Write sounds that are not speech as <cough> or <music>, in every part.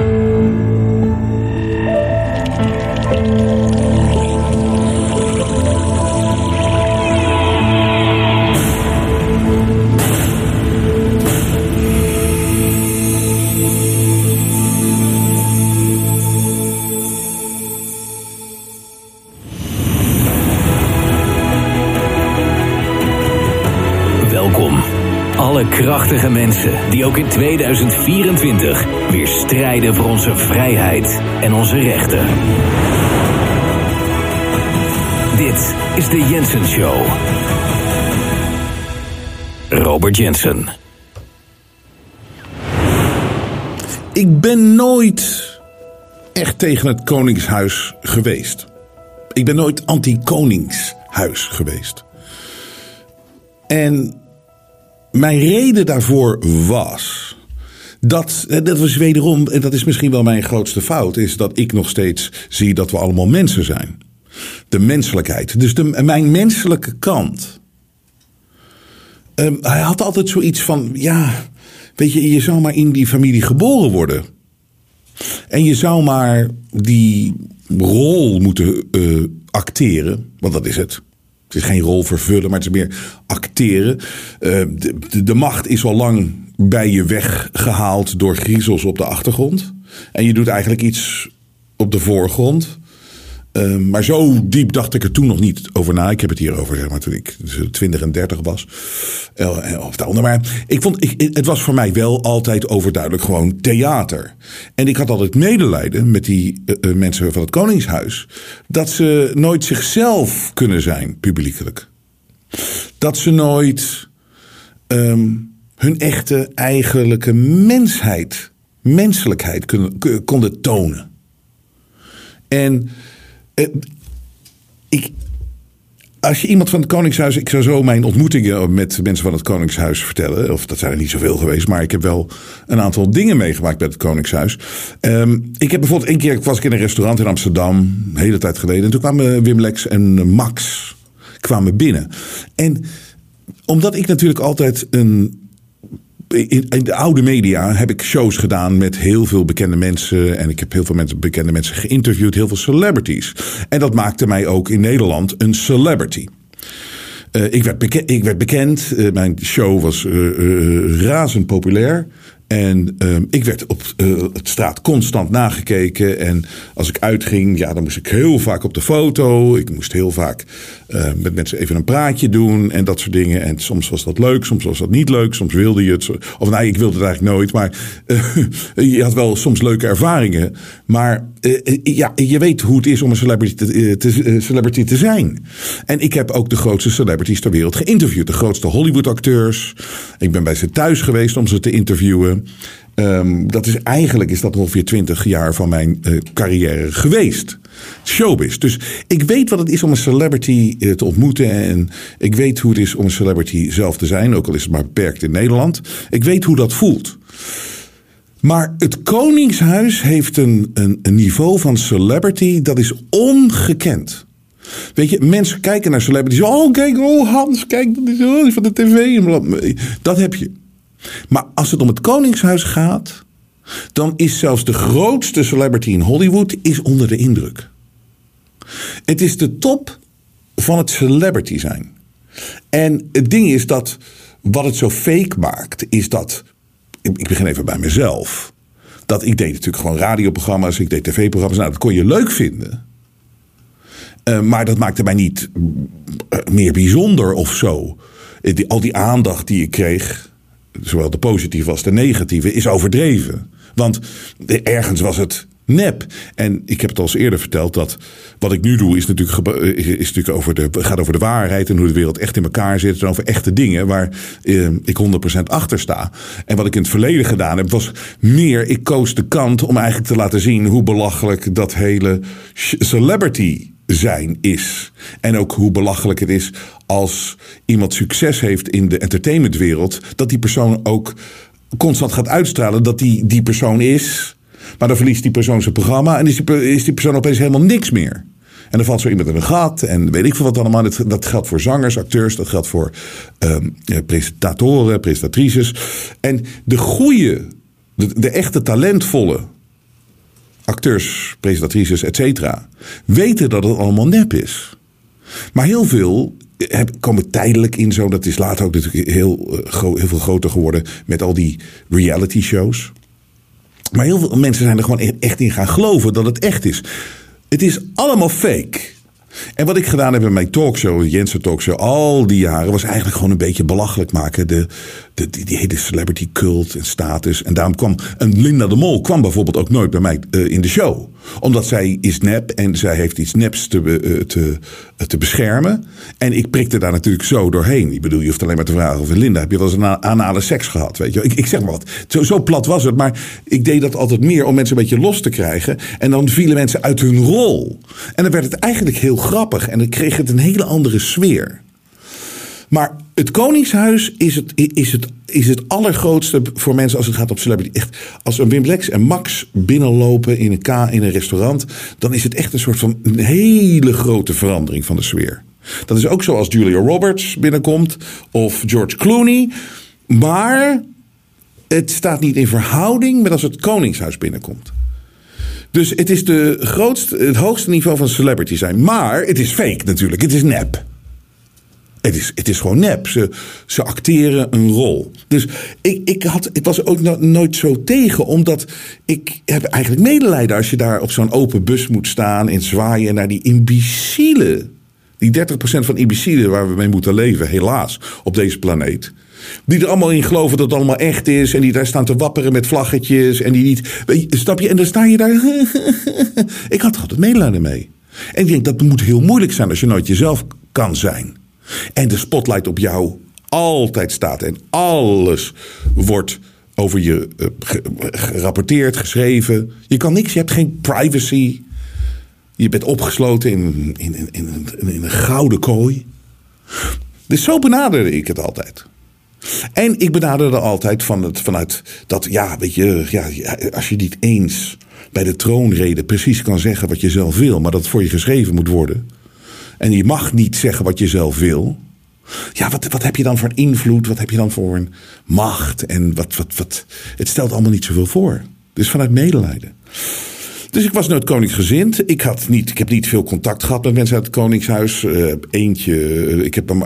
Ooh. Die ook in 2024 weer strijden voor onze vrijheid en onze rechten. Dit is de Jensen Show. Robert Jensen. Ik ben nooit echt tegen het Koningshuis geweest. Ik ben nooit anti-Koningshuis geweest. En mijn reden daarvoor was. Dat, eh, dat was wederom, en dat is misschien wel mijn grootste fout, is dat ik nog steeds zie dat we allemaal mensen zijn. De menselijkheid. Dus de, mijn menselijke kant. Ehm, hij had altijd zoiets van, ja, weet je, je zou maar in die familie geboren worden. En je zou maar die rol moeten eh, acteren, want dat is het. Het is geen rol vervullen, maar het is meer acteren. De, de, de, macht is al lang bij je weggehaald door griezels op de achtergrond. En je doet eigenlijk iets op de voorgrond. Uh, maar zo diep dacht ik er toen nog niet over na. Ik heb het hier over zeg maar, toen ik 20 en 30 was. Uh, of daaronder. Maar ik vond, ik, het was voor mij wel altijd overduidelijk gewoon theater. En ik had altijd medelijden met die uh, mensen van het Koningshuis. Dat ze nooit zichzelf kunnen zijn, publiekelijk. Dat ze nooit um, hun echte, eigenlijke mensheid, menselijkheid konden tonen. En uh, ik, als je iemand van het Koningshuis. Ik zou zo mijn ontmoetingen met mensen van het Koningshuis vertellen. Of dat zijn er niet zoveel geweest. Maar ik heb wel een aantal dingen meegemaakt met het Koningshuis. Um, ik heb bijvoorbeeld één keer. was in een restaurant in Amsterdam. Een hele tijd geleden. En toen kwamen Wim Lex en Max kwamen binnen. En omdat ik natuurlijk altijd een in, in, de oude media heb ik shows gedaan met heel veel bekende mensen. En ik heb heel veel mensen, bekende mensen geïnterviewd, heel veel celebrities. En dat maakte mij ook in Nederland een celebrity. Uh, ik, werd ik werd bekend. Uh, mijn show was uh, razend populair. En uh, ik werd op het straat constant nagekeken. En als ik uitging, ja, dan moest ik heel vaak op de foto. Ik moest heel vaak uh, met mensen even een praatje doen en dat soort dingen. En soms was dat leuk, soms was dat niet leuk. Soms wilde je het. Of nee, ik wilde het eigenlijk nooit. Maar <laughs> je had wel soms leuke ervaringen. Maar ja, je weet hoe het is om een celebrity te, te, celebrity te zijn. En ik heb ook de grootste celebrities ter wereld geïnterviewd. De grootste Hollywood-acteurs. Ik ben bij ze thuis geweest om ze te interviewen. Um, dat is eigenlijk is dat ongeveer twintig jaar van mijn carrière geweest. Showbiz. Dus ik weet wat het is om een celebrity te ontmoeten. En ik weet hoe het is om een celebrity zelf te zijn. Ook al is het maar beperkt in Nederland. Ik weet hoe dat voelt. Maar het Koningshuis heeft een, een, een niveau van celebrity dat is ongekend. Weet je, mensen kijken naar celebrities. Oh, kijk, oh Hans, kijk, dat is oh, van de tv. Dat heb je. Maar als het om het Koningshuis gaat, dan is zelfs de grootste celebrity in Hollywood is onder de indruk. Het is de top van het celebrity zijn. En het ding is dat wat het zo fake maakt, is dat. Ik begin even bij mezelf. Dat ik deed natuurlijk gewoon radioprogramma's, ik deed tv-programma's. Nou, dat kon je leuk vinden. Uh, maar dat maakte mij niet uh, meer bijzonder of zo. Die, al die aandacht die ik kreeg zowel de positieve als de negatieve, is overdreven. Want ergens was het nep. En ik heb het al eens eerder verteld dat wat ik nu doe is natuurlijk, is natuurlijk over de, gaat over de waarheid en hoe de wereld echt in elkaar zit. En over echte dingen waar eh, ik 100% achter sta. En wat ik in het verleden gedaan heb was meer, ik koos de kant om eigenlijk te laten zien hoe belachelijk dat hele celebrity zijn is. En ook hoe belachelijk het is als iemand succes heeft in de entertainmentwereld, dat die persoon ook constant gaat uitstralen dat die die persoon is. Maar dan verliest die persoon zijn programma en is die, is die persoon opeens helemaal niks meer. En dan valt zo iemand in een gat en weet ik veel wat allemaal. Dat, dat geldt voor zangers, acteurs, dat geldt voor um, presentatoren, presentatrices. En de goede, de, echte talentvolle acteurs, presentatrices, et cetera, weten dat het allemaal nep is. Maar heel veel komen tijdelijk in zo. Dat is later ook natuurlijk heel, heel veel groter geworden met al die reality shows. Maar heel veel mensen zijn er gewoon e-, echt in gaan geloven dat het echt is. Het is allemaal fake. En wat ik gedaan heb in mijn talkshow, Jensen talkshow, al die jaren, was eigenlijk gewoon een beetje belachelijk maken. De, de, die, hele celebrity cult en status. En daarom kwam een Linda de Mol kwam bijvoorbeeld ook nooit bij mij uh, in de show. Omdat zij is nep en zij heeft iets neps te, uh, te, uh, te beschermen. En ik prikte daar natuurlijk zo doorheen. Ik bedoel, je hoeft alleen maar te vragen of Linda, heb je wel eens een anale seks gehad? Weet je? Ik, ik zeg maar wat. Zo, zo plat was het. Maar ik deed dat altijd meer om mensen een beetje los te krijgen. En dan vielen mensen uit hun rol. En dan werd het eigenlijk heel grappig. En dan kreeg het een hele andere sfeer. Maar het Koningshuis is het, is, het, is het allergrootste voor mensen als het gaat om celebrity. Echt, als een Wim Lex en Max binnenlopen in een, K, in een restaurant, dan is het echt een soort van een hele grote verandering van de sfeer. Dat is ook zo als Julia Roberts binnenkomt of George Clooney. Maar het staat niet in verhouding met als het Koningshuis binnenkomt. Dus het is de grootste, het hoogste niveau van celebrity zijn. Maar het is fake natuurlijk. Het is nep. Het is, het is gewoon nep. Ze, ze acteren een rol. Dus ik, ik, had, ik was ook nooit zo tegen, omdat ik heb eigenlijk medelijden als je daar op zo'n open bus moet staan en zwaaien naar die imbecielen. Die 30% van imbecielen waar we mee moeten leven, helaas, op deze planeet. Die er allemaal in geloven dat het allemaal echt is. En die daar staan te wapperen met vlaggetjes. En die niet. Snap je? En dan sta je daar. <laughs> ik had er altijd medelijden mee. En ik denk dat moet heel moeilijk zijn als je nooit jezelf kan zijn. En de spotlight op jou altijd staat. En alles wordt over je uh, gerapporteerd, geschreven. Je kan niks, je hebt geen privacy. Je bent opgesloten in, in, in, in, in een gouden kooi. Dus zo benaderde ik het altijd. En ik benaderde altijd van het, vanuit dat, ja, weet je, ja, als je niet eens bij de troonrede precies kan zeggen wat je zelf wil, maar dat het voor je geschreven moet worden en je mag niet zeggen wat je zelf wil. Ja, wat, wat heb je dan voor invloed? Wat heb je dan voor een macht? En wat, wat, wat. Het stelt allemaal niet zoveel voor. Dus vanuit medelijden. Dus ik was nooit koningsgezind. Ik, had niet, ik heb niet veel contact gehad met mensen uit het Koningshuis. Uh, eentje, uh, ik heb een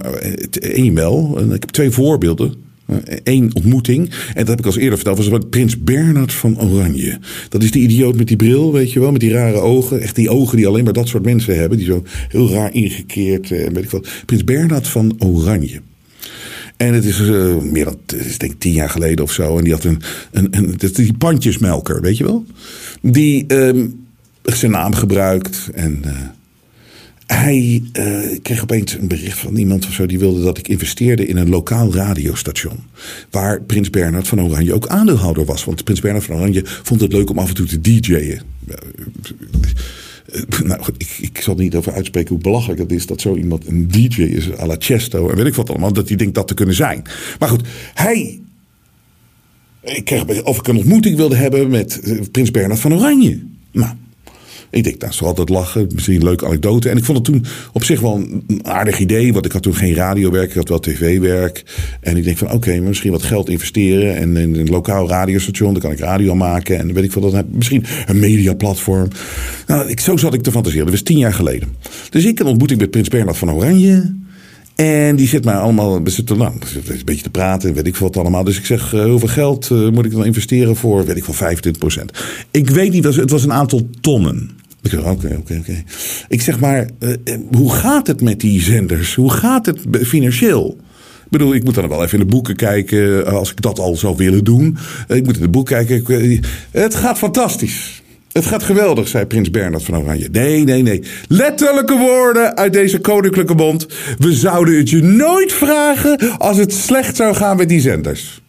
e-mail. ik heb twee voorbeelden. Eén ontmoeting. En dat heb ik al eerder verteld. Was met prins Bernard van Oranje. Dat is die idioot met die bril, weet je wel. Met die rare ogen. Echt die ogen die alleen maar dat soort mensen hebben. Die zo heel raar ingekeerd. En weet ik wat. Prins Bernard van Oranje. En het is uh, meer dan, is denk ik tien jaar geleden of zo. En die had een, een, een, die pandjesmelker, weet je wel. Die um, zijn naam gebruikt. En hij uh, kreeg opeens een bericht van iemand of zo die wilde dat ik investeerde in een lokaal radiostation. Waar Prins Bernhard van Oranje ook aandeelhouder was. Want Prins Bernhard van Oranje vond het leuk om af en toe te DJ'en. Nou goed, ik, ik zal niet over uitspreken hoe belachelijk het is dat zo iemand een DJ is, à la Chesto en weet ik wat allemaal, dat hij denkt dat te kunnen zijn. Maar goed, hij. Ik kreeg of ik een ontmoeting wilde hebben met eh, Prins Bernhard van Oranje. Nou, ik denk, dat is altijd lachen. Misschien een leuke anekdote. En ik vond het toen op zich wel een aardig idee. Want ik had toen geen radiowerk, ik had wel tv-werk. En ik denk van, oké, misschien wat geld investeren. En in een lokaal radiostation, dan kan ik radio maken. En weet ik veel, misschien een mediaplatform. Nou, ik, zo zat ik te fantaseren. Dat was tien jaar geleden. Dus ik een ontmoeting met Prins Bernhard van Oranje. En die zit mij allemaal, we zitten nou, een beetje te praten, weet ik wat allemaal. Dus ik zeg, uh, hoeveel geld uh, moet ik dan investeren voor, weet ik van 25% Ik weet niet, het was een aantal tonnen. Ik zeg, oké, oké, oké. Ik zeg maar, uh, hoe gaat het met die zenders? Hoe gaat het financieel? Ik bedoel, ik moet dan wel even in de boeken kijken, als ik dat al zou willen doen. Ik moet in de boeken kijken. Het gaat fantastisch. Het gaat geweldig, zei prins Bernhard van Oranje. Nee, nee, nee. Letterlijke woorden uit deze koninklijke bond. We zouden het je nooit vragen als het slecht zou gaan met die zenders.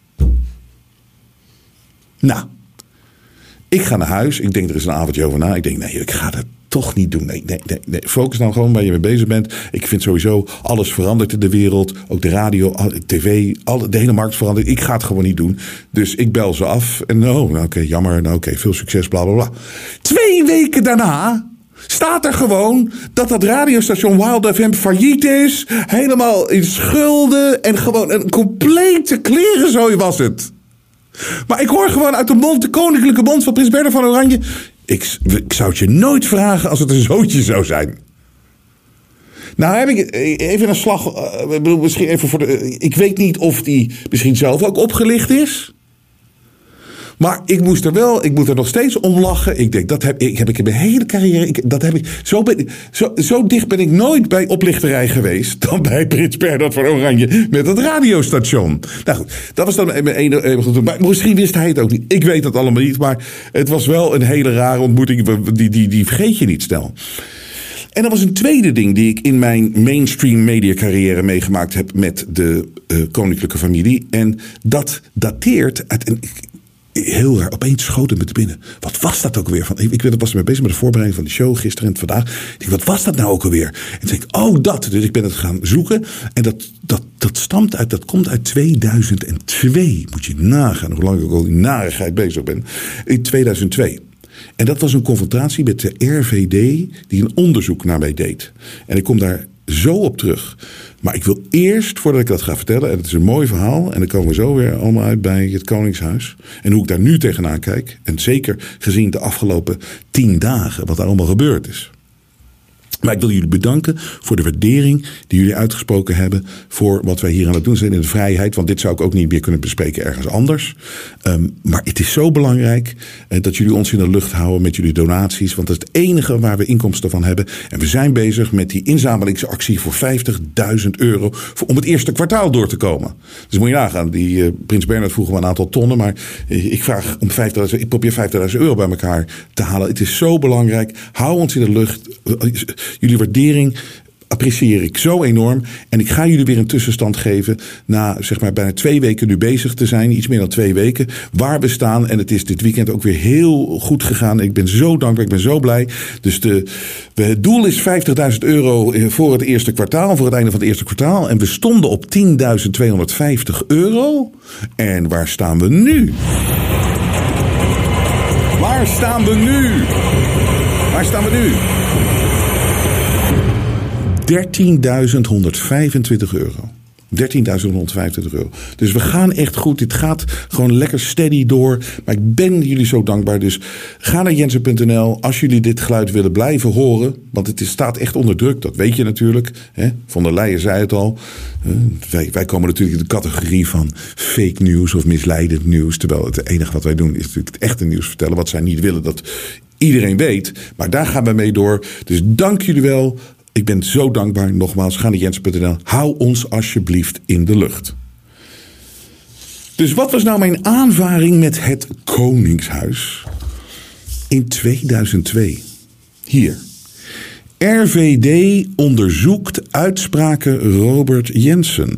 Nou, ik ga naar huis. Ik denk, er is een avondje over na. Ik denk, nee, ik ga dat toch niet doen. Nee, nee, nee. Focus nou gewoon waar je mee bezig bent. Ik vind sowieso alles verandert in de wereld. Ook de radio, tv, alle, de hele markt verandert. Ik ga het gewoon niet doen. Dus ik bel ze af. En oh, nou, oké, jammer. Nou, oké, veel succes, bla, bla, bla. Twee weken daarna staat er gewoon dat dat radiostation Wild FM failliet is. Helemaal in schulden. En gewoon een complete klerenzooi was het. Maar ik hoor gewoon uit de mond, de koninklijke mond van Prins Bernhard van Oranje. Ik, ik zou het je nooit vragen als het een zootje zou zijn. Nou heb ik even een slag. Uh, misschien even voor de, ik weet niet of die misschien zelf ook opgelicht is. Maar ik moest er wel, ik moet er nog steeds om lachen. Ik denk, dat heb ik, heb ik in mijn hele carrière. Ik, dat heb ik, zo, zo, zo dicht ben ik nooit bij oplichterij geweest. <laughs> dan bij Prins Bernhard van Oranje met het radiostation. Nou goed, dat was dan mijn enige. Maar misschien wist hij het ook niet. Ik weet het allemaal niet. Maar het was wel een hele rare ontmoeting. Die, die, die vergeet je niet snel. En er was een tweede ding die ik in mijn mainstream media carrière meegemaakt heb met de uh, koninklijke familie. En dat dateert uit. En heel raar. Opeens schoten me te binnen. Wat was dat ook weer? Van, ik, ik was mee bezig met de voorbereiding van de show gisteren en vandaag. Ik wat was dat nou ook alweer? En toen denk ik, oh dat. Dus ik ben het gaan zoeken. En dat, dat, dat stamt uit, dat komt uit 2002. Moet je nagaan hoe lang ik al in narigheid bezig ben. In 2002. En dat was een confrontatie met de RVD die een onderzoek naar mij deed. En ik kom daar zo op terug. Maar ik wil eerst, voordat ik dat ga vertellen, en het is een mooi verhaal, en dan komen we zo weer allemaal uit bij het Koningshuis. En hoe ik daar nu tegenaan kijk. En zeker gezien de afgelopen tien dagen, wat daar allemaal gebeurd is. Maar ik wil jullie bedanken voor de waardering die jullie uitgesproken hebben voor wat wij hier aan het doen zijn in de vrijheid. Want dit zou ik ook niet meer kunnen bespreken ergens anders. Um, maar het is zo belangrijk uh, dat jullie ons in de lucht houden met jullie donaties. Want dat is het enige waar we inkomsten van hebben. En we zijn bezig met die inzamelingsactie voor 50.000 euro om het eerste kwartaal door te komen. Dus moet je nagaan, die uh, Prins Bernhard vroeg me een aantal tonnen. Maar ik vraag om 5000, ik probeer 50.000 euro bij elkaar te halen. Het is zo belangrijk. Hou ons in de lucht Jullie waardering apprecieer ik zo enorm. En ik ga jullie weer een tussenstand geven. Na zeg maar bijna twee weken nu bezig te zijn. Iets meer dan twee weken. Waar we staan. En het is dit weekend ook weer heel goed gegaan. Ik ben zo dankbaar. Ik ben zo blij. Dus de, het doel is 50.000 euro voor het eerste kwartaal. Voor het einde van het eerste kwartaal. En we stonden op 10.250 euro. En waar staan we nu? Waar staan we nu? Waar staan we nu? 13.125 euro. 13.125 euro. Dus we gaan echt goed. Dit gaat gewoon lekker steady door. Maar ik ben jullie zo dankbaar. Dus ga naar jensen.nl als jullie dit geluid willen blijven horen. Want het staat echt onder druk. Dat weet je natuurlijk. Van der Leyen zei het al. Wij, komen natuurlijk in de categorie van fake news of misleidend nieuws. Terwijl het enige wat wij doen is natuurlijk het echte nieuws vertellen. Wat zij niet willen dat iedereen weet. Maar daar gaan we mee door. Dus dank jullie wel. Ik ben zo dankbaar. Nogmaals, ga naar jens.nl. Hou ons alsjeblieft in de lucht. Dus wat was nou mijn aanvaring met het Koningshuis in 2002? Hier. RVD onderzoekt uitspraken Robert Jensen.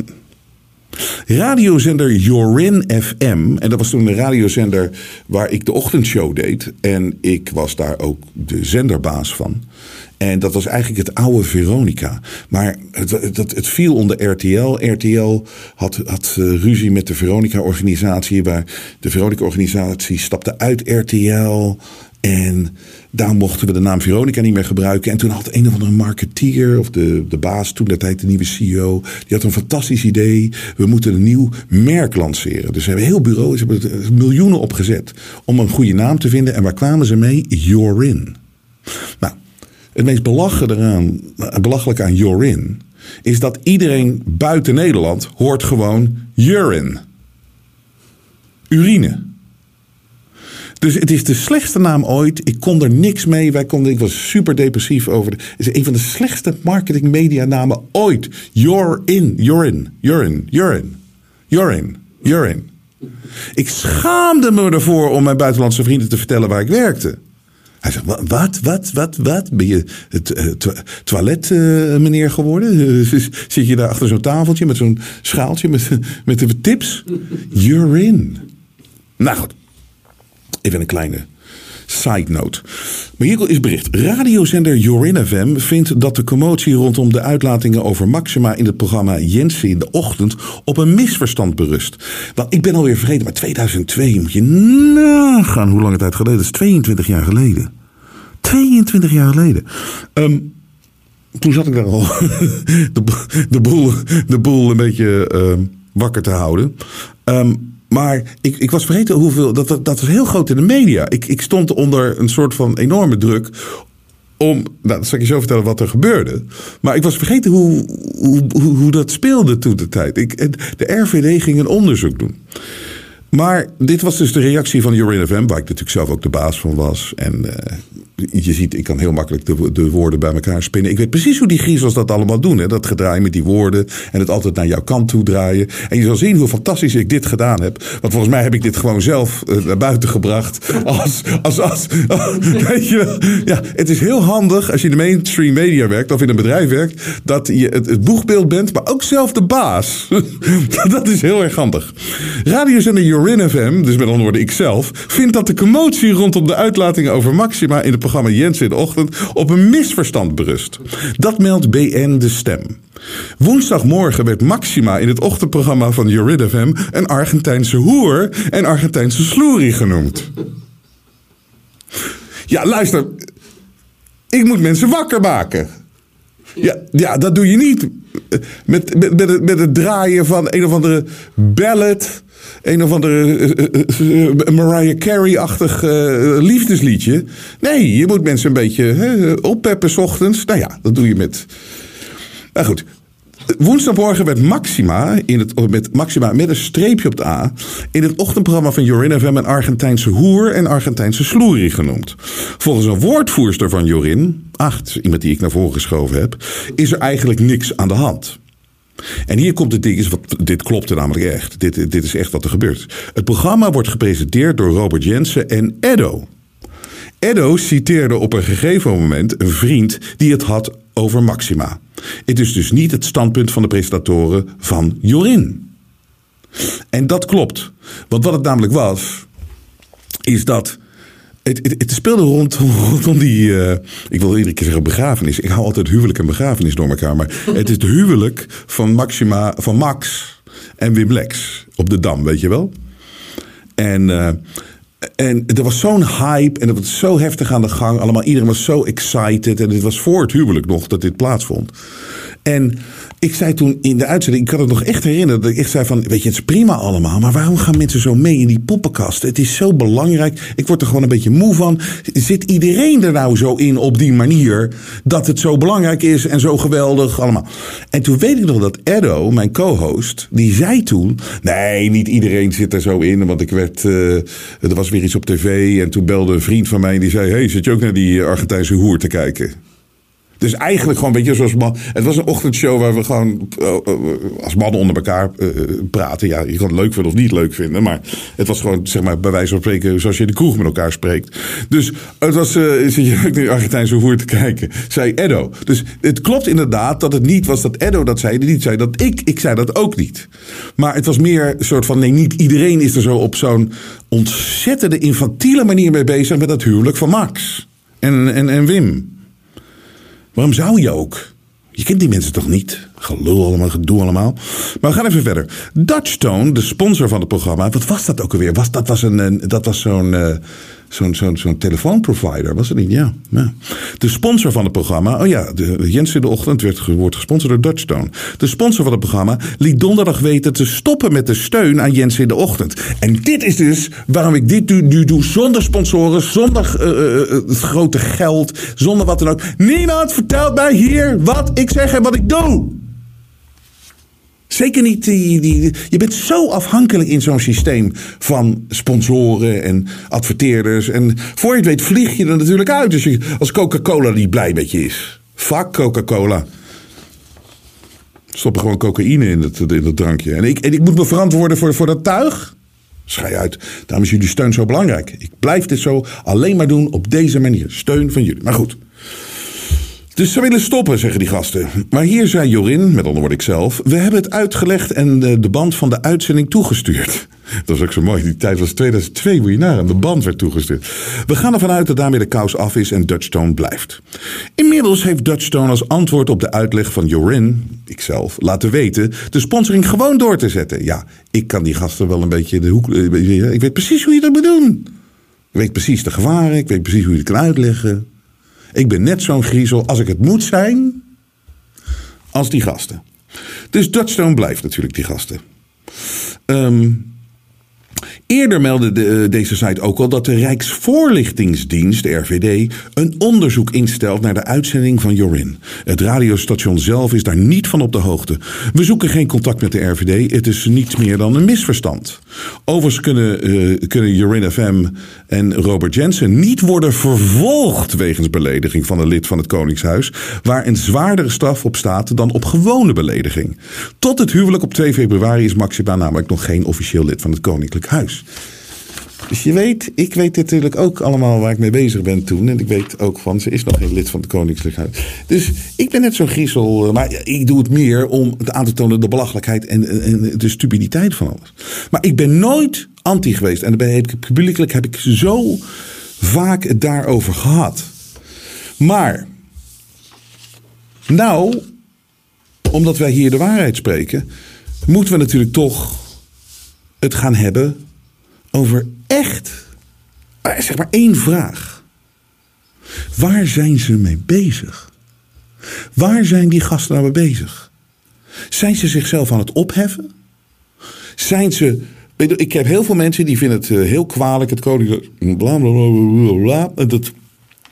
Radiozender Jorin FM, en dat was toen een radiozender waar ik de ochtendshow deed. En ik was daar ook de zenderbaas van. En dat was eigenlijk het oude Veronica. Maar het, het, viel onder RTL. RTL had, had eh, ruzie met de Veronica-organisatie. Waar de Veronica-organisatie stapte uit RTL. En daar mochten we de naam Veronica niet meer gebruiken. En toen had een of andere marketeer, of de, de baas, toen dat tijd de nieuwe CEO, die had een fantastisch idee. We moeten een nieuw merk lanceren. Dus ze hebben heel bureau, ze hebben miljoenen opgezet om een goede naam te vinden. En waar kwamen ze mee? Jorin. Nou, het meest belachelijke eraan, aan Jorin is dat iedereen buiten Nederland hoort gewoon urine. Urine. Dus het is de slechtste naam ooit. Ik kon er niks mee. Wij konden, ik was super depressief over. Het is een van de slechtste marketing ooit. You're in, you're in, you're in, you're in, you're in, you're in. Ik schaamde me ervoor om mijn buitenlandse vrienden te vertellen waar ik werkte. Hij zegt, wat, wat, wat, wat? Ben je het uh, toilet uh, meneer geworden? Uh, <laughs> zit je daar achter zo'n tafeltje met zo'n schaaltje met, <laughs> met de tips? You're in. Nou goed, even een kleine Side note. Maar hier is bericht. Radiozender Jorin vindt dat de commotie rondom de uitlatingen over Maxima in het programma Jensen in de ochtend op een misverstand berust. Want ik ben alweer vergeten, maar 2002 moet je nagaan hoe lang het tijd geleden is. 22 jaar geleden. 22 jaar geleden. Um, toen zat ik daar al <laughs> de, boel, de boel een beetje uh, wakker te houden. Um, Maar ik, ik was vergeten hoeveel. Dat, dat, dat was heel groot in de media. Ik, ik stond onder een soort van enorme druk. Om. Nou, dat zal ik je zo vertellen wat er gebeurde. Maar ik was vergeten hoe, hoe, hoe, hoe dat speelde toen de tijd. Ik, de RVD ging een onderzoek doen. Maar dit was dus de reactie van Jorin FM, waar ik natuurlijk zelf ook de baas van was. En uh, je ziet, ik kan heel makkelijk de, de, woorden bij elkaar spinnen. Ik weet precies hoe die griezels dat allemaal doen. Hè? Dat gedraai met die woorden en het altijd naar jouw kant toe draaien. En je zal zien hoe fantastisch ik dit gedaan heb. Want volgens mij heb ik dit gewoon zelf uh, naar buiten gebracht. Als, als, als, <laughs> weet je, ja, het is heel handig als je in de mainstream media werkt of in een bedrijf werkt. Dat je het, het boegbeeld bent, maar ook zelf de baas. <laughs> dat is heel erg handig. Radiozender Jorin FM, dus met andere woorden ikzelf, vindt dat de commotie rondom de uitlatingen over Maxima in de Jens in de Ochtend op een misverstand berust. Dat meldt BN De Stem. Woensdagmorgen werd Maxima in het ochtendprogramma van Jorid een Argentijnse hoer en Argentijnse sloerie genoemd. Ja, luister. Ik moet mensen wakker maken. Ja, ja dat doe je niet met, met, met, het, met het draaien van een of andere ballad een of andere uh, Mariah Carey-achtig liefdesliedje. Nee, je moet mensen een beetje oppeppen s ochtends. Nou ja, dat doe je met. Nou goed. Woensdagmorgen werd Maxima, in het, met Maxima met een streepje op de A, in het ochtendprogramma van Jorin FM een Argentijnse hoer en Argentijnse sloerie genoemd. Volgens een woordvoerster van Jorin, acht, iemand die ik naar voren geschoven heb, is er eigenlijk niks aan de hand. En hier komt het ding, dit klopte namelijk echt. Dit, dit is echt wat er gebeurt. Het programma wordt gepresenteerd door Robert Jensen en Edo. Edo citeerde op een gegeven moment een vriend die het had over Maxima. Het is dus niet het standpunt van de presentatoren van Jorin. En dat klopt. Want wat het namelijk was, is dat het, het, het, speelde rond, <laughs> rondom die. Uh, ik wil iedere keer zeggen begrafenis. Ik hou altijd huwelijk en begrafenis door elkaar. Maar <laughs> het is het huwelijk van Maxima, van Max en Wim Lex op de Dam, weet je wel? En. Uh, en er was zo'n hype en het was zo heftig aan de gang. Allemaal, iedereen was zo excited. En het was voor het huwelijk nog dat dit plaatsvond. En ik zei toen in de uitzending, ik kan het nog echt herinneren, dat ik zei van, weet je, het is prima allemaal, maar waarom gaan mensen zo mee in die poppenkast? Het is zo belangrijk. Ik word er gewoon een beetje moe van. Zit iedereen er nou zo in op die manier dat het zo belangrijk is en zo geweldig allemaal? En toen weet ik nog dat Edo, mijn co-host, die zei toen, nee, niet iedereen zit er zo in, want ik werd, uh, er was weer iets op tv en toen belde een vriend van mij en die zei, hey, zit je ook naar die Argentijnse hoer te kijken? Dus eigenlijk gewoon, weet je, zoals man. Het was een ochtendshow waar we gewoon uh, als mannen onder elkaar uh, praten. Ja, je kan het leuk vinden of niet leuk vinden. Maar het was gewoon, zeg maar, bij wijze van spreken, zoals je in de kroeg met elkaar spreekt. Dus het was, zit je ook de Argentijnse hoer te kijken, zei Edo. Dus het klopt inderdaad dat het niet was dat Edo dat zei. Niet zei dat ik, ik zei dat ook niet. Maar het was meer een soort van, nee, niet iedereen is er zo op zo'n ontzettende infantiele manier mee bezig met het huwelijk van Max en, en, en Wim. Waarom zou je ook? Je kent die mensen toch niet? Gelul allemaal, gedoe allemaal. Maar we gaan even verder. Dutchstone, de sponsor van het programma. Wat was dat ook alweer? Was, dat was, een, dat was zo'n... Uh, zo'n zo'n zo'n telefoonprovider, was het niet? Ja. De sponsor van het programma, oh ja, de, Jens in de Ochtend werd, wordt gesponsord door Dutchstone. De sponsor van het programma liet donderdag weten te stoppen met de steun aan Jens in de Ochtend. En dit is dus waarom ik dit nu, nu doe zonder sponsoren, zonder uh, uh, grote geld, zonder wat dan ook. Niemand vertelt mij hier wat ik zeg en wat ik doe. Zeker niet die, die, Je bent zo afhankelijk in zo'n systeem van sponsoren en adverteerders. En voor je het weet vlieg je er natuurlijk uit je, als Coca-Cola niet blij met je is. Fuck Coca-Cola. Stoppen gewoon cocaïne in het, in drankje. En ik, en ik moet me verantwoorden voor, voor dat tuig. Schij uit. Daarom is jullie steun zo belangrijk. Ik blijf dit zo alleen maar doen op deze manier. Steun van jullie. Maar goed. Dus ze willen stoppen, zeggen die gasten. Maar hier zei Jorin, met onder ik zelf, we hebben het uitgelegd en de, band van de uitzending toegestuurd. <laughs> Dat was ook zo mooi. Die tijd was 2002, moet je nagaan. De band werd toegestuurd. We gaan ervan uit dat daarmee de kous af is en Dutchstone blijft. Inmiddels heeft Dutchstone als antwoord op de uitleg van Jorin, ikzelf, laten weten de sponsoring gewoon door te zetten. Ja, ik kan die gasten wel een beetje de hoek. Eh, ik weet precies hoe je dat moet doen. Ik weet precies de gevaren. Ik weet precies hoe je het kan uitleggen. Ik ben net zo'n griezel als ik het moet zijn als die gasten. Dus Dutchstone blijft natuurlijk die gasten. Um, Eerder meldde de, eh, deze site ook al dat de Rijksvoorlichtingsdienst, de RVD, een onderzoek instelt naar de uitzending van Jorin. Het radiostation zelf is daar niet van op de hoogte. We zoeken geen contact met de RVD, het is niets meer dan een misverstand. Overigens kunnen, uh, kunnen Jorin FM en Robert Jensen niet worden vervolgd wegens belediging van een lid van het Koningshuis, waar een zwaardere straf op staat dan op gewone belediging. Tot het huwelijk op 2 februari is Maxima namelijk nog geen officieel lid van het Koninklijk Huis. Dus je weet, ik weet natuurlijk ook allemaal waar ik mee bezig ben toen. En ik weet ook van, ze is nog geen lid van het Koninklijk Huis. Dus ik ben net zo'n griezel. Eh, maar ik doe het meer om het aan te tonen de belachelijkheid en, en de stupiditeit van alles. Maar ik ben nooit anti geweest. En heb ik, publiekelijk heb ik zo vaak het daarover gehad. Maar, nou, omdat wij hier de waarheid spreken, moeten we natuurlijk toch het gaan hebben over echt, eh, zeg maar één vraag. Waar zijn ze mee bezig? Waar zijn die gasten nou mee bezig? Zijn ze zichzelf aan het opheffen? Zijn ze. Ik heb heel veel mensen die vinden het eh, heel kwalijk, het bla. Dat,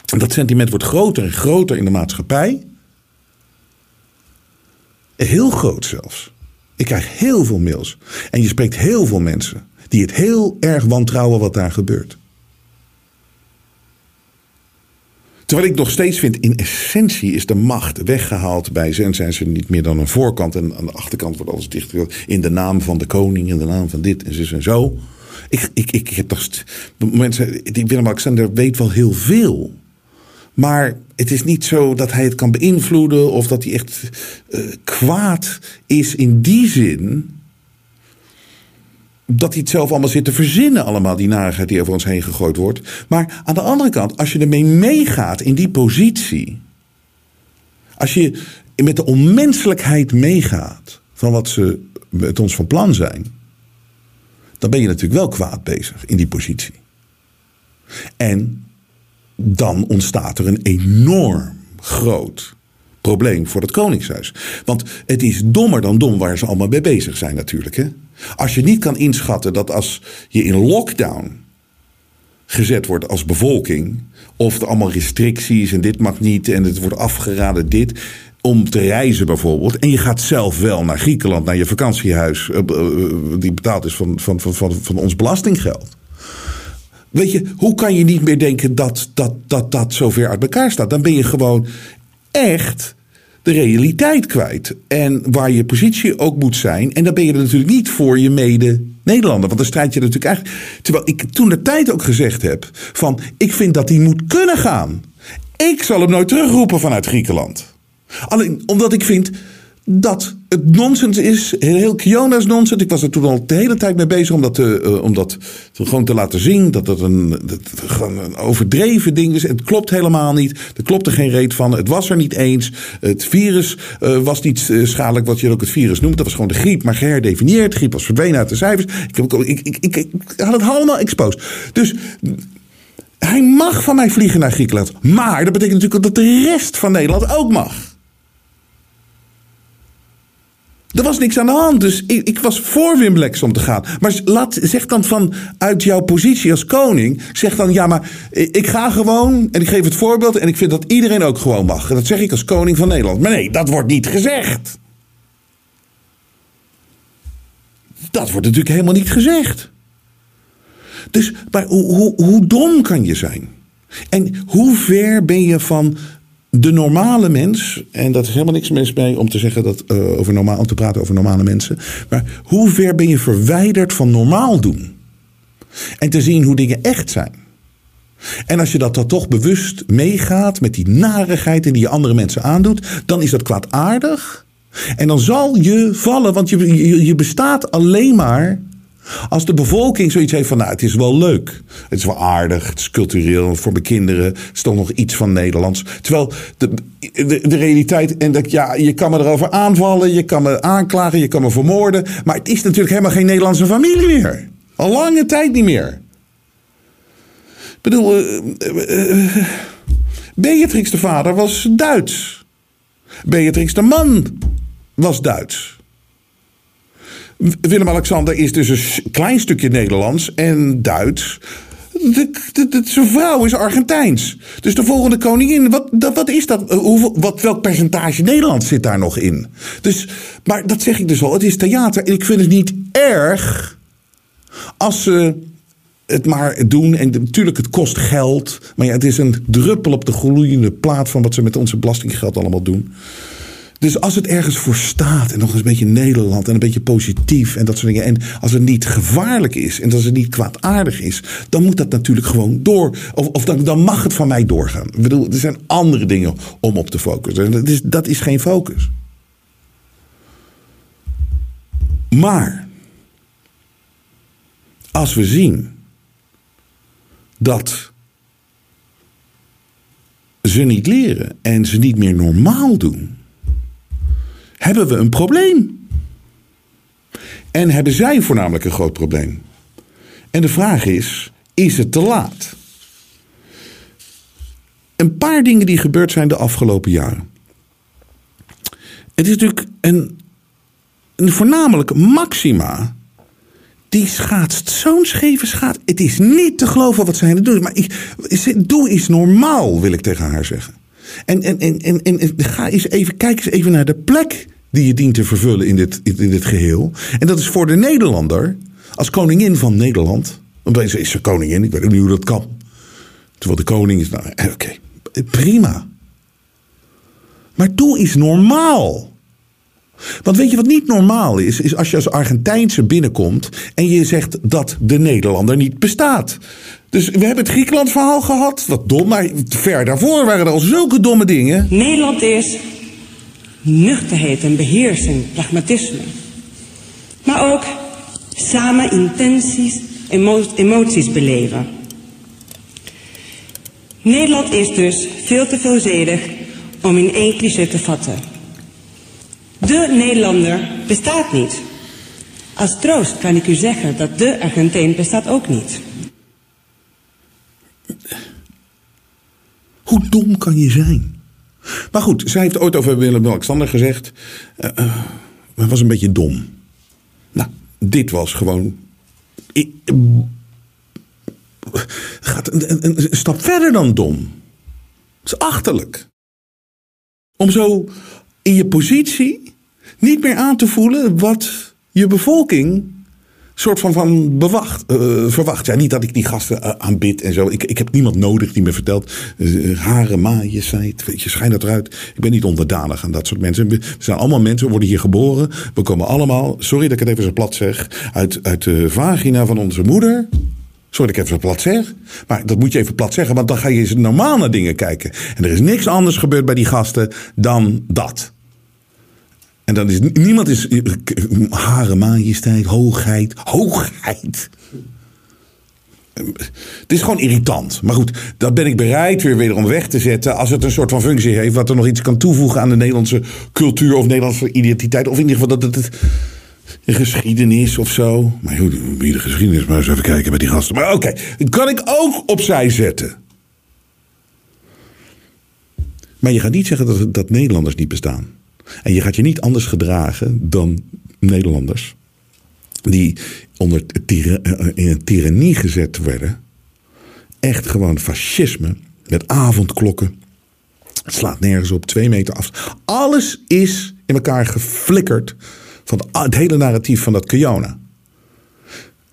dat sentiment wordt groter en groter in de maatschappij. Heel groot zelfs. Ik krijg heel veel mails. En je spreekt heel veel mensen die het heel erg wantrouwen wat daar gebeurt. Terwijl ik nog steeds vind, in essentie is de macht weggehaald bij ze. En zijn ze niet meer dan een voorkant. En aan de achterkant wordt alles dichtgezet. In de naam van de koning, in de naam van dit en zus en zo. Ik, ik, ik heb toch. Mensen, Willem-Alexander weet wel heel veel. Maar het is niet zo dat hij het kan beïnvloeden. Of dat hij echt uh, kwaad is in die zin dat hij het zelf allemaal zit te verzinnen, allemaal die narigheid die over ons heen gegooid wordt. Maar aan de andere kant, als je ermee meegaat in die positie. Als je met de onmenselijkheid meegaat van wat ze met ons van plan zijn. Dan ben je natuurlijk wel kwaad bezig in die positie. En dan ontstaat er een enorm groot probleem voor het Koningshuis. Want het is dommer dan dom waar ze allemaal mee bezig zijn natuurlijk. Hè? Als je niet kan inschatten dat als je in lockdown gezet wordt als bevolking, of er allemaal restricties en dit mag niet en het wordt afgeraden dit, om te reizen bijvoorbeeld, en je gaat zelf wel naar Griekenland, naar je vakantiehuis, eh, eh, die betaald is van, van, van, van, van ons belastinggeld. Weet je, hoe kan je niet meer denken dat dat, dat dat zover uit elkaar staat? Dan ben je gewoon echt de realiteit kwijt. En waar je positie ook moet zijn. En dan ben je er natuurlijk niet voor je mede-Nederlander. Want dan strijd je natuurlijk eigenlijk. Terwijl ik toen de tijd ook gezegd heb: van ik vind dat hij moet kunnen gaan. Ik zal hem nooit terugroepen vanuit Griekenland. Alleen omdat ik vind dat het nonsens is, heel Kiona's nonsens. Ik was er toen al de hele tijd mee bezig om dat, te, uh, om dat gewoon te laten zien. Dat een, dat, gewoon een overdreven ding is. Het klopt helemaal niet. Er klopte geen reet van. Het was er niet eens. Het virus uh, was niet uh, schadelijk wat je ook het virus noemt. Dat was gewoon de griep, maar geherdefinieerd. griep was verdwenen uit de cijfers. Ik, heb, ik, ik had het allemaal exposed. Dus hij mag van mij vliegen naar Griekenland. Maar dat betekent natuurlijk dat de rest van Nederland ook mag. Er was niks aan de hand. Dus ik, ik was voor Wim om te gaan. Maar laat, zeg dan van uit jouw positie als koning. Zeg dan ja, maar ik ga gewoon. En ik geef het voorbeeld. En ik vind dat iedereen ook gewoon mag. En dat zeg ik als koning van Nederland. Maar nee, dat wordt niet gezegd. Dat wordt natuurlijk helemaal niet gezegd. Dus maar hoe, hoe dom kan je zijn? En hoe ver ben je van de normale mens, en dat is helemaal niks mis mee om te zeggen dat uh, over normaal, om te praten over normale mensen. Maar hoe ver ben je verwijderd van normaal doen? En te zien hoe dingen echt zijn. En als je dat dan toch bewust meegaat met die narigheid en die je andere mensen aandoet, dan is dat kwaadaardig. En dan zal je vallen, want je, je bestaat alleen maar als de bevolking zoiets heeft van, nou, het is wel leuk. Het is wel aardig, het is cultureel, voor mijn kinderen. Is toch nog iets van Nederlands. Terwijl de, de, realiteit, en dat, ja, je kan me erover aanvallen, je kan me aanklagen, je kan me vermoorden. Maar het is natuurlijk helemaal geen Nederlandse familie meer. Al lange tijd niet meer. Ik bedoel, uh, uh, Beatrix de vader was Duits. Beatrix de man was Duits. Willem-Alexander is dus een klein stukje Nederlands en Duits. De, de, de, zijn vrouw is Argentijns. Dus de volgende koningin, wat, dat, wat is dat? Hoeveel, wat, welk percentage Nederland zit daar nog in? Dus, maar dat zeg ik dus al, het is theater. En ik vind het niet erg als ze het maar doen. En natuurlijk, het kost geld. Maar ja, het is een druppel op de gloeiende plaat van wat ze met onze belastinggeld allemaal doen. Dus als het ergens voor staat en nog eens een beetje Nederland en een beetje positief en dat soort dingen. En als het niet gevaarlijk is en als het niet kwaadaardig is, dan moet dat natuurlijk gewoon door. Of, dan, dan mag het van mij doorgaan. Ik bedoel, er zijn andere dingen om op te focussen. En dat is, dat is geen focus. Maar als we zien dat ze niet leren en ze niet meer normaal doen, hebben we een probleem. En hebben zij voornamelijk een groot probleem. En de vraag is: is het te laat? Een paar dingen die gebeurd zijn de afgelopen jaren. Het is natuurlijk een, een voornamelijk Maxima die schaatst zo'n scheve schaats. Het is niet te geloven wat zij aan het doen Maar ik, doe eens normaal, wil ik tegen haar zeggen. En, en, en, en, en ga eens even, kijk eens even naar de plek die je dient te vervullen in dit, in dit geheel. En dat is voor de Nederlander, als koningin van Nederland. Want is ze koningin, ik weet ook niet hoe dat kan. Terwijl de koning is, nou, eh, oké, prima. Maar doe eens normaal. Want weet je wat niet normaal is? Is als je als Argentijnse binnenkomt en je zegt dat de Nederlander niet bestaat. Dus we hebben het Griekenland verhaal gehad. Wat dom, maar ver daarvoor waren er al zulke domme dingen. Nederland is nuchterheid en beheersing, pragmatisme. Maar ook samen intenties, emo emoties beleven. Nederland is dus veel te veelzijdig om in één cliché te vatten. De Nederlander bestaat niet. Als troost kan ik u zeggen dat de Argentijn bestaat ook niet. Hoe dom kan je zijn? Maar goed, zij heeft ooit over Willem-Alexander gezegd. Uh, uh, was een beetje dom. Nou, dit was gewoon. gaat een, een, een stap verder dan dom. Het is achterlijk. Om zo in je positie niet meer aan te voelen wat je bevolking soort van, van bewacht, uh, verwacht. Ja, niet dat ik die gasten uh, aanbid en zo. Ik, ik heb niemand nodig die me vertelt. Uh, haren, majesteit, weet je, schijn dat eruit. Ik ben niet onderdanig aan dat soort mensen. We zijn allemaal mensen, we worden hier geboren. We komen allemaal, sorry dat ik het even zo plat zeg, uit, uit de vagina van onze moeder. Sorry dat ik even zo plat zeg. Maar dat moet je even plat zeggen, want dan ga je eens normaal dingen kijken. En er is niks anders gebeurd bij die gasten dan dat. En dan is niemand is hare majesteit, hoogheid, hoogheid. Het is gewoon irritant. Maar goed, dat ben ik bereid weer wederom weg te zetten. Als het een soort van functie heeft. Wat er nog iets kan toevoegen aan de Nederlandse cultuur of Nederlandse identiteit. Of in ieder geval dat het geschiedenis of zo. Maar goed, wie de geschiedenis maar eens even kijken bij die gasten. Maar oké, dat kan ik ook opzij zetten. Maar je gaat niet zeggen dat, dat Nederlanders niet bestaan. En je gaat je niet anders gedragen dan Nederlanders. Die onder in een tirannie gezet werden. Echt gewoon fascisme. Met avondklokken. Het slaat nergens op, twee meter af. Alles is in elkaar geflikkerd. Van het hele narratief van dat Kiona.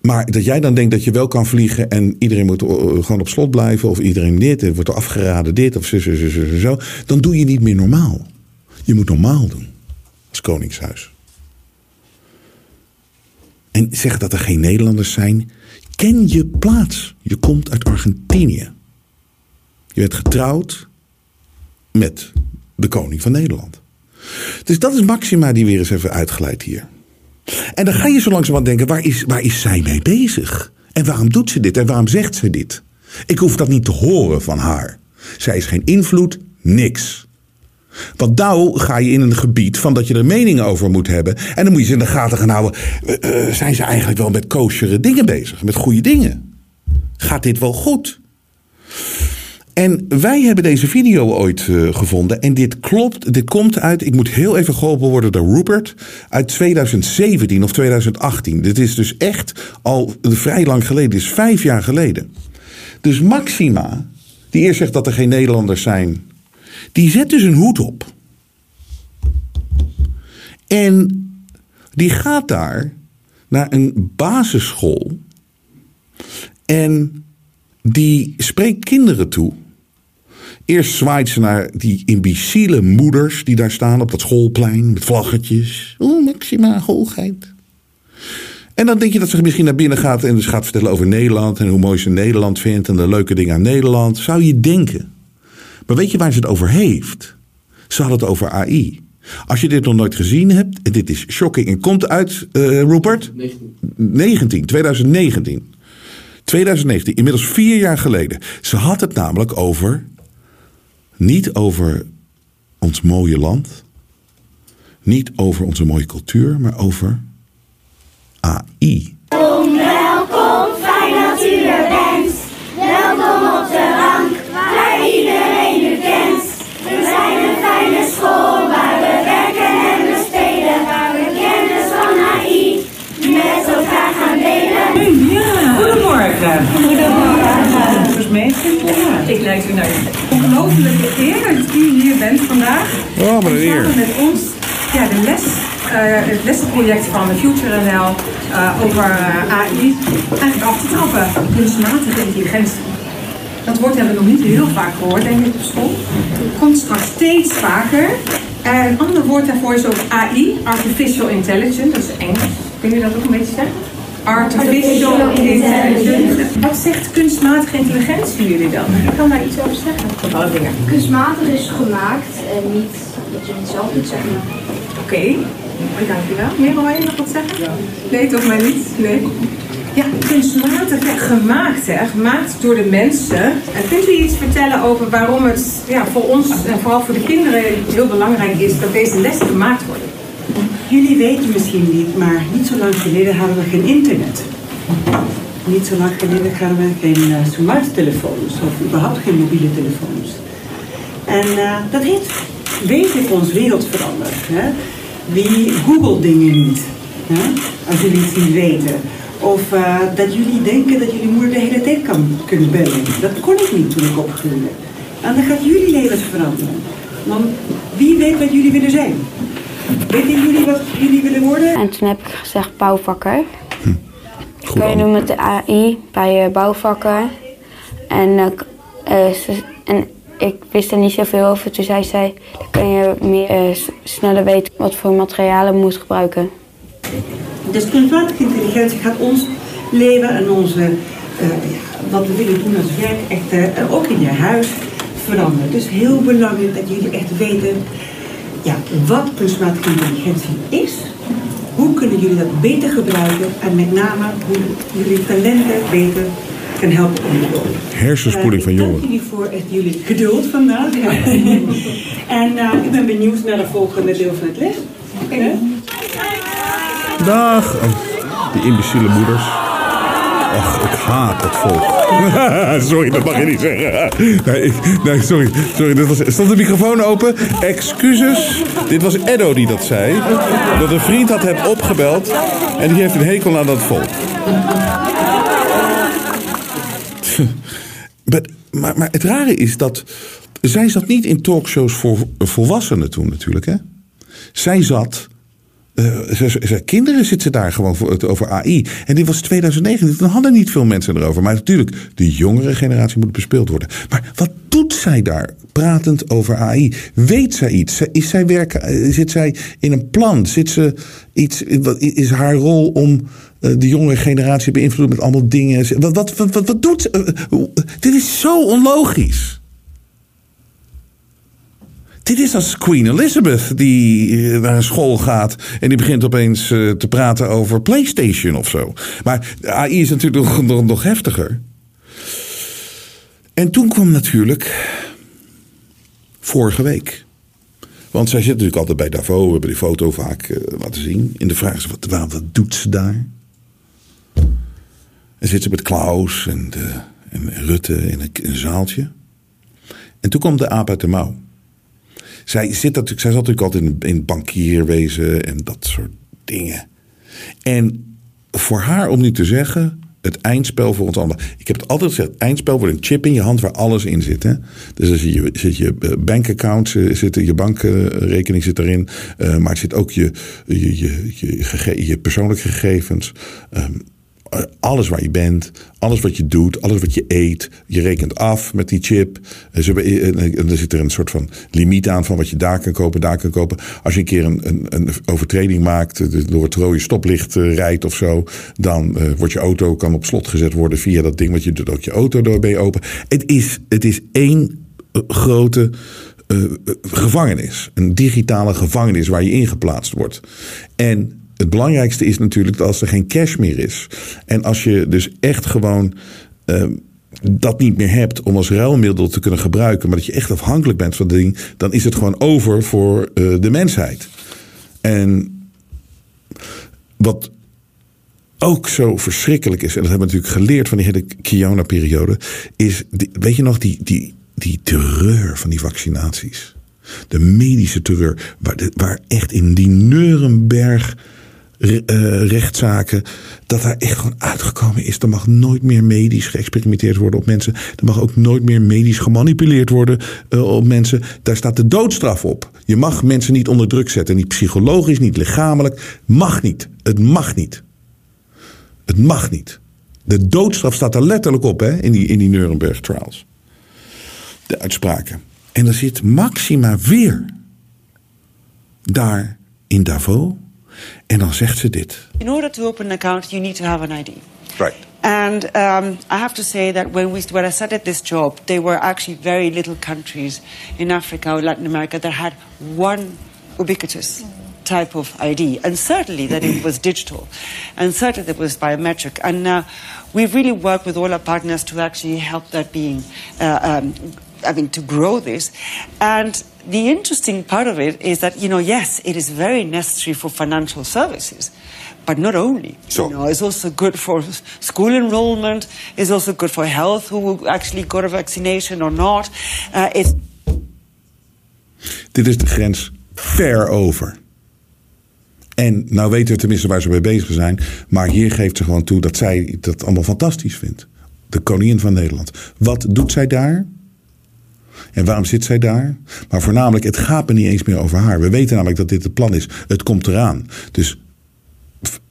Maar dat jij dan denkt dat je wel kan vliegen en iedereen moet gewoon op slot blijven. Of iedereen dit, wordt afgeraden dit of zo, zo, zo, zo. Dan doe je niet meer normaal. Je moet normaal doen als koningshuis. En zeggen dat er geen Nederlanders zijn. Ken je plaats. Je komt uit Argentinië. Je bent getrouwd met de koning van Nederland. Dus dat is Maxima die weer eens even uitgeleid hier. En dan ga je zo langzamerhand denken, waar is, waar is zij mee bezig? En waarom doet ze dit? En waarom zegt ze dit? Ik hoef dat niet te horen van haar. Zij is geen invloed, niks. Want nou ga je in een gebied van dat je er meningen over moet hebben. En dan moet je ze in de gaten gaan houden. Uh, zijn ze eigenlijk wel met koosjere dingen bezig? Met goede dingen? Gaat dit wel goed? En wij hebben deze video ooit uh, gevonden. En dit klopt, dit komt uit, ik moet heel even geholpen worden door Rupert. Uit 2017 of 2018. Dit is dus echt al vrij lang geleden. Dit is vijf jaar geleden. Dus Maxima, die eerst zegt dat er geen Nederlanders zijn. Die zet dus een hoed op. En die gaat daar naar een basisschool. En die spreekt kinderen toe. Eerst zwaait ze naar die imbeciele moeders die daar staan op dat schoolplein met vlaggetjes. Oeh, Maxima hoogheid. En dan denk je dat ze misschien naar binnen gaat en dus gaat vertellen over Nederland en hoe mooi ze Nederland vindt en de leuke dingen aan Nederland. Zou je denken. Maar weet je waar ze het over heeft? Ze had het over AI. Als je dit nog nooit gezien hebt, en dit is shocking en komt uit, uh, Rupert? 19. 19, 2019. 2019, inmiddels vier jaar geleden. Ze had het namelijk over, niet over ons mooie land, niet over onze mooie cultuur, maar over AI. Goedemorgen. Ja, ik leid u naar een ongelofelijke eer dat u hier bent vandaag. Oh, maar eer. Samen met ons ja, de les, uh, het lessenproject van Future NL uh, over uh, AI eigenlijk af te trappen. Kunstmatige intelligentie. Dat woord hebben we nog niet heel vaak gehoord, denk ik, op school. Het komt straks steeds vaker. En een ander woord daarvoor is ook AI, Artificial Intelligence, dat is Engels. Kun je dat ook een beetje zeggen? Artificial Intelligence. Wat zegt kunstmatige intelligentie jullie dan? Ik kan daar iets over zeggen. Alle dingen. Kunstmatig is gemaakt en niet dat je het zelf moet zeggen. Oké, okay. dankjewel. Merel, wil je nog wat zeggen? Nee, toch maar niet? Nee. Ja, kunstmatig ja, gemaakt, hè? gemaakt door de mensen. En kunt u iets vertellen over waarom het ja, voor ons en vooral voor de kinderen heel belangrijk is dat deze lessen gemaakt worden? Jullie weten misschien niet, maar niet zo lang geleden hadden we geen internet. Niet zo lang geleden hadden we geen uh, smart telefoons of überhaupt geen mobiele telefoons. En uh, dat heeft wezenlijk ons wereld veranderd. Hè? Wie googelt dingen niet, hè? als jullie het niet weten. Of uh, dat jullie denken dat jullie moeder de hele tijd kan kunnen bellen. Dat kon ik niet toen ik opgroeide. En dan gaat jullie leven veranderen. Want wie weet wat jullie willen zijn? Weten jullie wat jullie willen worden? En toen heb ik gezegd bouwvakker. Hm. Goed Kun je doen met de AI bij uh, bouwvakken. En, uh, ze, en ik wist er niet zoveel over. Toen zei zij, dan kun je meer, uh, sneller weten wat voor materialen je moet gebruiken. Dus kunstmatige intelligentie gaat ons leven en onze, uh, ja, wat we willen doen als werk echt uh, ook in je huis veranderen. Dus heel belangrijk dat jullie echt weten ja, wat kunstmatige intelligentie is. Hoe kunnen jullie dat beter gebruiken en met name hoe jullie talenten beter kan helpen ontwikkelen. Hersenspoeling van jongeren. Dank jullie voor echt jullie geduld vandaag. <laughs> en uh, ik ben benieuwd naar de volgende deel van het les. Okay. Dag. Die imbeciele moeders. Ach, ik haat het volk. <laughs> sorry, dat mag je niet zeggen. Nee, sorry. sorry dit was, stond de microfoon open? Excuses. Dit was Edo die dat zei. Dat een vriend had hem opgebeld. En die heeft een hekel aan dat volk. <laughs> maar, maar het rare is dat. Zij zat niet in talkshows voor volwassenen toen natuurlijk. Hè? Zij zat. Ze, ze, kinderen zitten daar gewoon voor, over AI. En dit was 2019. Toen hadden niet veel mensen erover. Maar natuurlijk, de jongere generatie moet bespeeld worden. Maar wat doet zij daar pratend over AI? Weet zij iets? Is zij werken, zit zij in een plan? Zit ze iets, is haar rol om de jongere generatie beïnvloeden met allemaal dingen? Wat, wat, wat, wat doet ze? Dit is zo onlogisch. Dit is als Queen Elizabeth die naar een school gaat en die begint opeens te praten over PlayStation of zo. Maar AI is natuurlijk nog, nog, nog heftiger. En toen kwam natuurlijk vorige week. Want zij zit natuurlijk altijd bij Davos, we hebben die foto vaak uh, laten zien. In de vraag is, wat, wat doet ze daar? En zit ze met Klaus en, en Rutte in een, in een zaaltje. En toen kwam de aap uit de mouw. Zij, zit natuurlijk, zij zat natuurlijk altijd in, in bankierwezen en dat soort dingen. En voor haar om nu te zeggen, het eindspel voor ons allemaal. Ik heb het altijd gezegd, het eindspel wordt een chip in je hand waar alles in zit. Hè? Dus zit je, zit je eh, bankaccount, eh, zit, je bankrekening zit erin. Uh, maar het zit ook je, je, je, je, je persoonlijke gegevens. Alles waar je bent, alles wat je doet, alles wat je eet. Je rekent af met die chip. En er zit er een soort van limiet aan van wat je daar kan kopen, daar kan kopen. Als je een keer een, een, overtreding maakt, door het rode stoplicht rijdt of zo, dan uh, wordt je auto kan op slot gezet worden via dat ding wat je doet ook je auto door open. Het is, het is één grote gevangenis. Een digitale gevangenis waar je ingeplaatst wordt. En het belangrijkste is natuurlijk dat als er geen cash meer is. En als je dus echt gewoon uh, dat niet meer hebt om als ruilmiddel te kunnen gebruiken, maar dat je echt afhankelijk bent van dat ding, dan is het gewoon over voor uh, de mensheid. En wat ook zo verschrikkelijk is, en dat hebben we natuurlijk geleerd van die hele Kiona-periode, is, weet je nog, die, die, die terreur van die vaccinaties. De medische terreur, waar, waar echt in die Nuremberg uh, rechtszaken. Dat daar echt gewoon uitgekomen is. Er mag nooit meer medisch geëxperimenteerd worden op mensen. Er mag ook nooit meer medisch gemanipuleerd worden uh, op mensen. Daar staat de doodstraf op. Je mag mensen niet onder druk zetten. Niet psychologisch, niet lichamelijk. Mag niet. Het mag niet. Het mag niet. De doodstraf staat er letterlijk op hè, in, die, in die Nuremberg trials. De uitspraken. En dan zit Maxima weer daar in Davos En dan zegt ze dit. In order to open an account, you need to have an ID. Right. And um, I have to say that when, we, when I started this job, there were actually very little countries in Africa or Latin America that had one ubiquitous type of ID, and certainly that it was digital, and certainly that it was biometric. And uh, we've really worked with all our partners to actually help that being, uh, um, I mean, to grow this. And the interesting part of it is that, you know, yes, it is very necessary for financial services. But not only, so. you know, it's also good for school enrollment. It's also good for health, who actually got a vaccination or not. Uh, it's... Dit is de grens ver over. En nou weten we tenminste waar ze mee bezig zijn. Maar hier geeft ze gewoon toe dat zij dat allemaal fantastisch vindt. De koningin van Nederland. Wat doet zij daar? En waarom zit zij daar? Maar voornamelijk, het gaat me niet eens meer over haar. We weten namelijk dat dit het plan is. Het komt eraan. Dus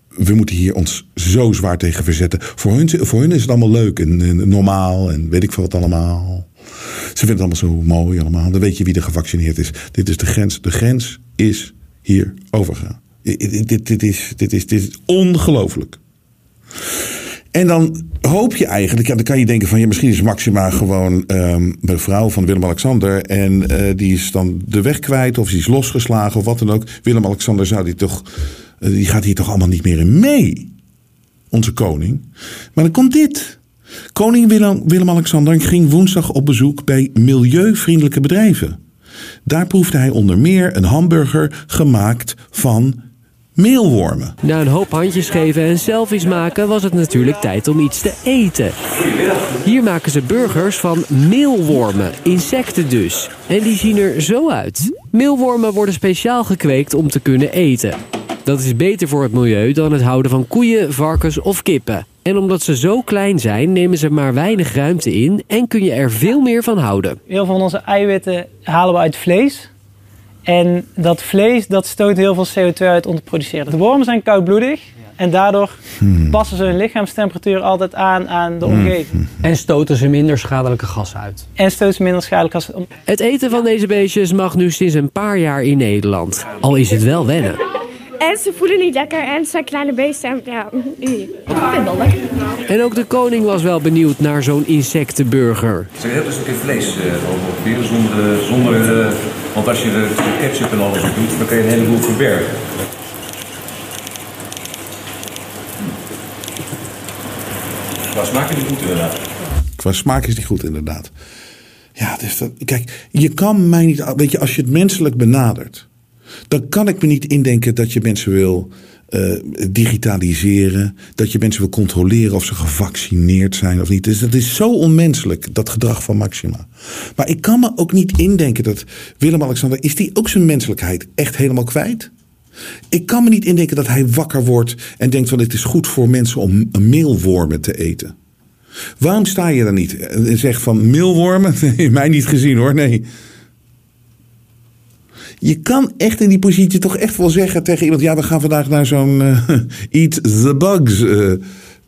we moeten hier ons zo zwaar tegen verzetten. Voor hun, is het allemaal leuk en, en normaal en weet ik veel wat allemaal. Ze vinden het allemaal zo mooi allemaal. Dan weet je wie er gevaccineerd is. Dit is de grens. De grens is hier overgegaan. Dit, dit, dit, is, dit, is, dit is ongelooflijk. En dan hoop je eigenlijk, ja, dan kan je denken van ja, misschien is Maxima gewoon um, de vrouw van Willem-Alexander en uh, die is dan de weg kwijt of die is losgeslagen of wat dan ook. Willem-Alexander zou die toch, uh, die gaat hier toch allemaal niet meer in mee, onze koning. Maar dan komt dit. Koning Willem-Alexander ging woensdag op bezoek bij milieuvriendelijke bedrijven. Daar proefde hij onder meer een hamburger gemaakt van meelwormen. Na een hoop handjes geven en selfies maken was het natuurlijk tijd om iets te eten. Hier maken ze burgers van meelwormen, insecten dus. En die zien er zo uit. Meelwormen worden speciaal gekweekt om te kunnen eten. Dat is beter voor het milieu dan het houden van koeien, varkens of kippen. En omdat ze zo klein zijn, nemen ze maar weinig ruimte in en kun je er veel meer van houden. Heel veel van onze eiwitten halen we uit vlees. En dat vlees dat stoot heel veel CO2 uit om te produceren. De wormen zijn koudbloedig en daardoor hmm. passen ze hun lichaamstemperatuur altijd aan aan de omgeving. Hmm. En stoten ze minder schadelijke gassen uit. En stoten ze minder schadelijke gassen uit. Het eten van deze beestjes mag nu sinds een paar jaar in Nederland. Al is het wel wennen. En ze voelen niet lekker en het zijn kleine beesten. Ja, ik vind het wel lekker. En ook de koning was wel benieuwd naar zo'n insectenburger. Ze hebben een stukje vlees uh, op zonder, zonder uh, want als je de ketchup en alles op doet, dan kan je een heleboel verbergen. Qua smaak is die goed inderdaad. Qua smaak is die goed inderdaad. Ja, dus dat, kijk, je kan mij niet, weet je, als je het menselijk benadert, dan kan ik me niet indenken dat je mensen wil eh, digitaliseren. Dat je mensen wil controleren of ze gevaccineerd zijn of niet. Dus dat is zo onmenselijk, dat gedrag van Maxima. Maar ik kan me ook niet indenken dat Willem-Alexander... is die ook zijn menselijkheid echt helemaal kwijt? Ik kan me niet indenken dat hij wakker wordt en denkt van het is goed voor mensen om meelwormen te eten. Waarom sta je dan niet en zegt van meelwormen? <laughs> Nee, mij niet gezien hoor, nee. Je kan echt in die positie toch echt wel zeggen tegen iemand: ja, we gaan vandaag naar zo'n eh, <laughs> Eat the Bugs eh,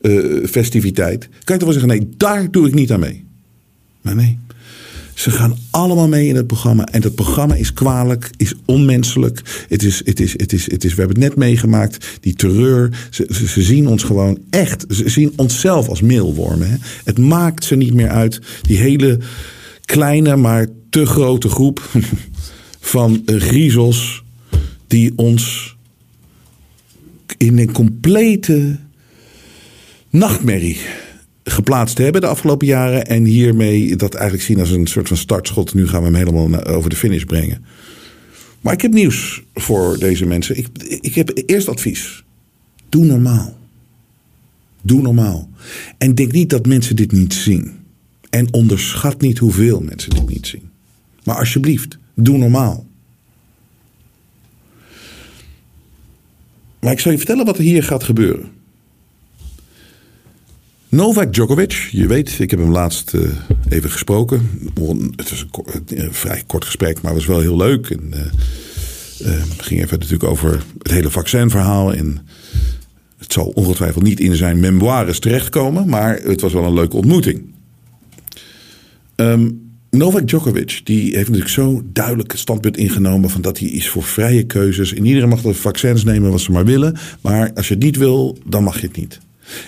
eh, festiviteit. Kan je toch wel zeggen: nee, daar doe ik niet aan mee. Maar nee. Ze gaan allemaal mee in het programma. En dat programma is kwalijk, is onmenselijk. Het is, het is, het is, het is, we hebben het net meegemaakt. Die terreur. Ze, ze, zien ons gewoon echt. Ze zien onszelf als meelwormen. Het maakt ze niet meer uit. Die hele kleine, maar te grote groep <laughs> van griezels. Die ons in een complete nachtmerrie geplaatst hebben de afgelopen jaren. En hiermee dat eigenlijk zien als een soort van startschot. Nu gaan we hem helemaal over de finish brengen. Maar ik heb nieuws voor deze mensen. Ik, ik heb eerst advies. Doe normaal. Doe normaal. En denk niet dat mensen dit niet zien. En onderschat niet hoeveel mensen dit niet zien. Maar alsjeblieft, doe normaal. Maar ik zal je vertellen wat er hier gaat gebeuren. Novak Djokovic, je weet, ik heb hem laatst uh, even gesproken. Het was een, een, vrij kort gesprek, maar was wel heel leuk. En, uh, ging even natuurlijk over het hele vaccinverhaal. En het zal ongetwijfeld niet in zijn memoires terechtkomen, maar het was wel een leuke ontmoeting. Um, Novak Djokovic die heeft natuurlijk zo duidelijk het standpunt ingenomen van dat hij is voor vrije keuzes. En iedereen mag de vaccins nemen wat ze maar willen, maar als je het niet wil, dan mag je het niet.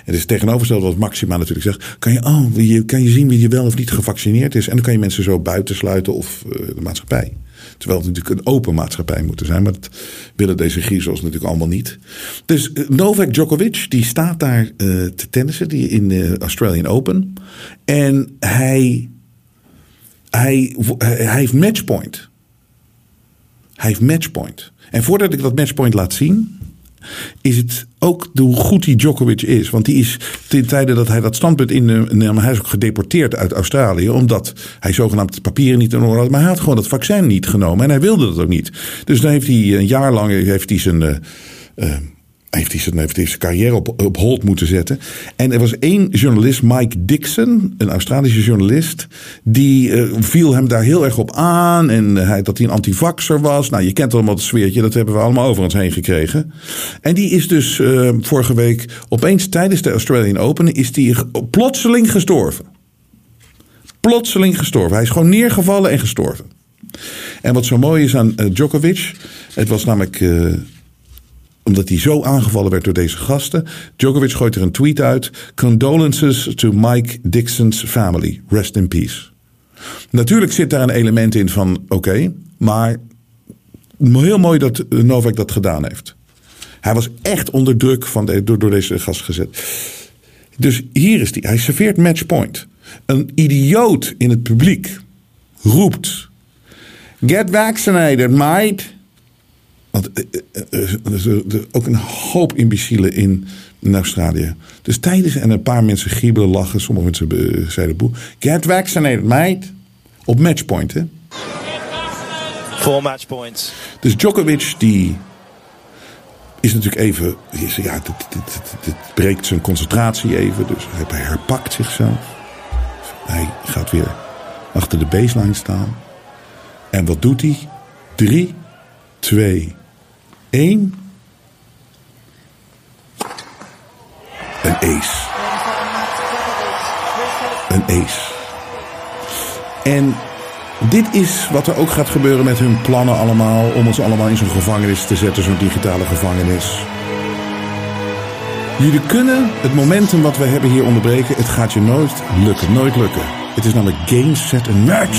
Het is tegenovergesteld wat Maxima natuurlijk zegt. Kan je, oh, kan je zien wie je wel of niet gevaccineerd is. En dan kan je mensen zo buitensluiten of uh, de maatschappij. Terwijl het natuurlijk een open maatschappij moet zijn. Maar dat willen deze griezels natuurlijk allemaal niet. Dus uh, Novak Djokovic die staat daar uh, te tennissen die in de Australian Open. En hij, hij, hij heeft matchpoint. Hij heeft matchpoint. En voordat ik dat matchpoint laat zien is het ook hoe goed die Djokovic is. Want die is ten tijde dat hij dat standpunt innam, hij is ook gedeporteerd uit Australië. Omdat hij zogenaamd papieren niet in orde had. Maar hij had gewoon dat vaccin niet genomen. En hij wilde dat ook niet. Dus dan heeft hij een jaar lang heeft hij zijn... hij heeft hij zijn carrière op, op hold moeten zetten. En er was één journalist, Mike Dixon, een Australische journalist, die uh, viel hem daar heel erg op aan. En hij, dat hij een antivaxer was. Nou, je kent allemaal het sfeertje, dat hebben we allemaal over ons heen gekregen. En die is dus uh, vorige week opeens tijdens de Australian Open is die plotseling gestorven. Plotseling gestorven. Hij is gewoon neergevallen en gestorven. En wat zo mooi is aan Djokovic, het was namelijk omdat hij zo aangevallen werd door deze gasten. Djokovic gooit er een tweet uit. Condolences to Mike Dixon's family. Rest in peace. Natuurlijk zit daar een element in van oké, maar heel mooi dat Novak dat gedaan heeft. Hij was echt onder druk van door, door deze gast gezet. Dus hier is hij. Hij serveert matchpoint. Een idioot in het publiek roept: Get vaccinated, mate. Want er is ook een hoop imbecielen in, in Australië. Dus tijdens en een paar mensen giebelen, lachen. Sommige mensen zeiden boe. Get vaccinated, mate. Op matchpoint, hè? Four matchpoints. Dus Djokovic, die is natuurlijk even... Ja, dit, dit, dit, breekt zijn concentratie even. Dus hij herpakt zichzelf. Hij gaat weer achter de baseline staan. En wat doet hij? Drie, twee, één. Een ace. Een ace. En dit is wat er ook gaat gebeuren met hun plannen allemaal. Om ons allemaal in zo'n gevangenis te zetten, zo'n digitale gevangenis. Jullie kunnen het momentum wat we hebben hier onderbreken. Het gaat je nooit lukken, nooit lukken. Het is namelijk game, set en match.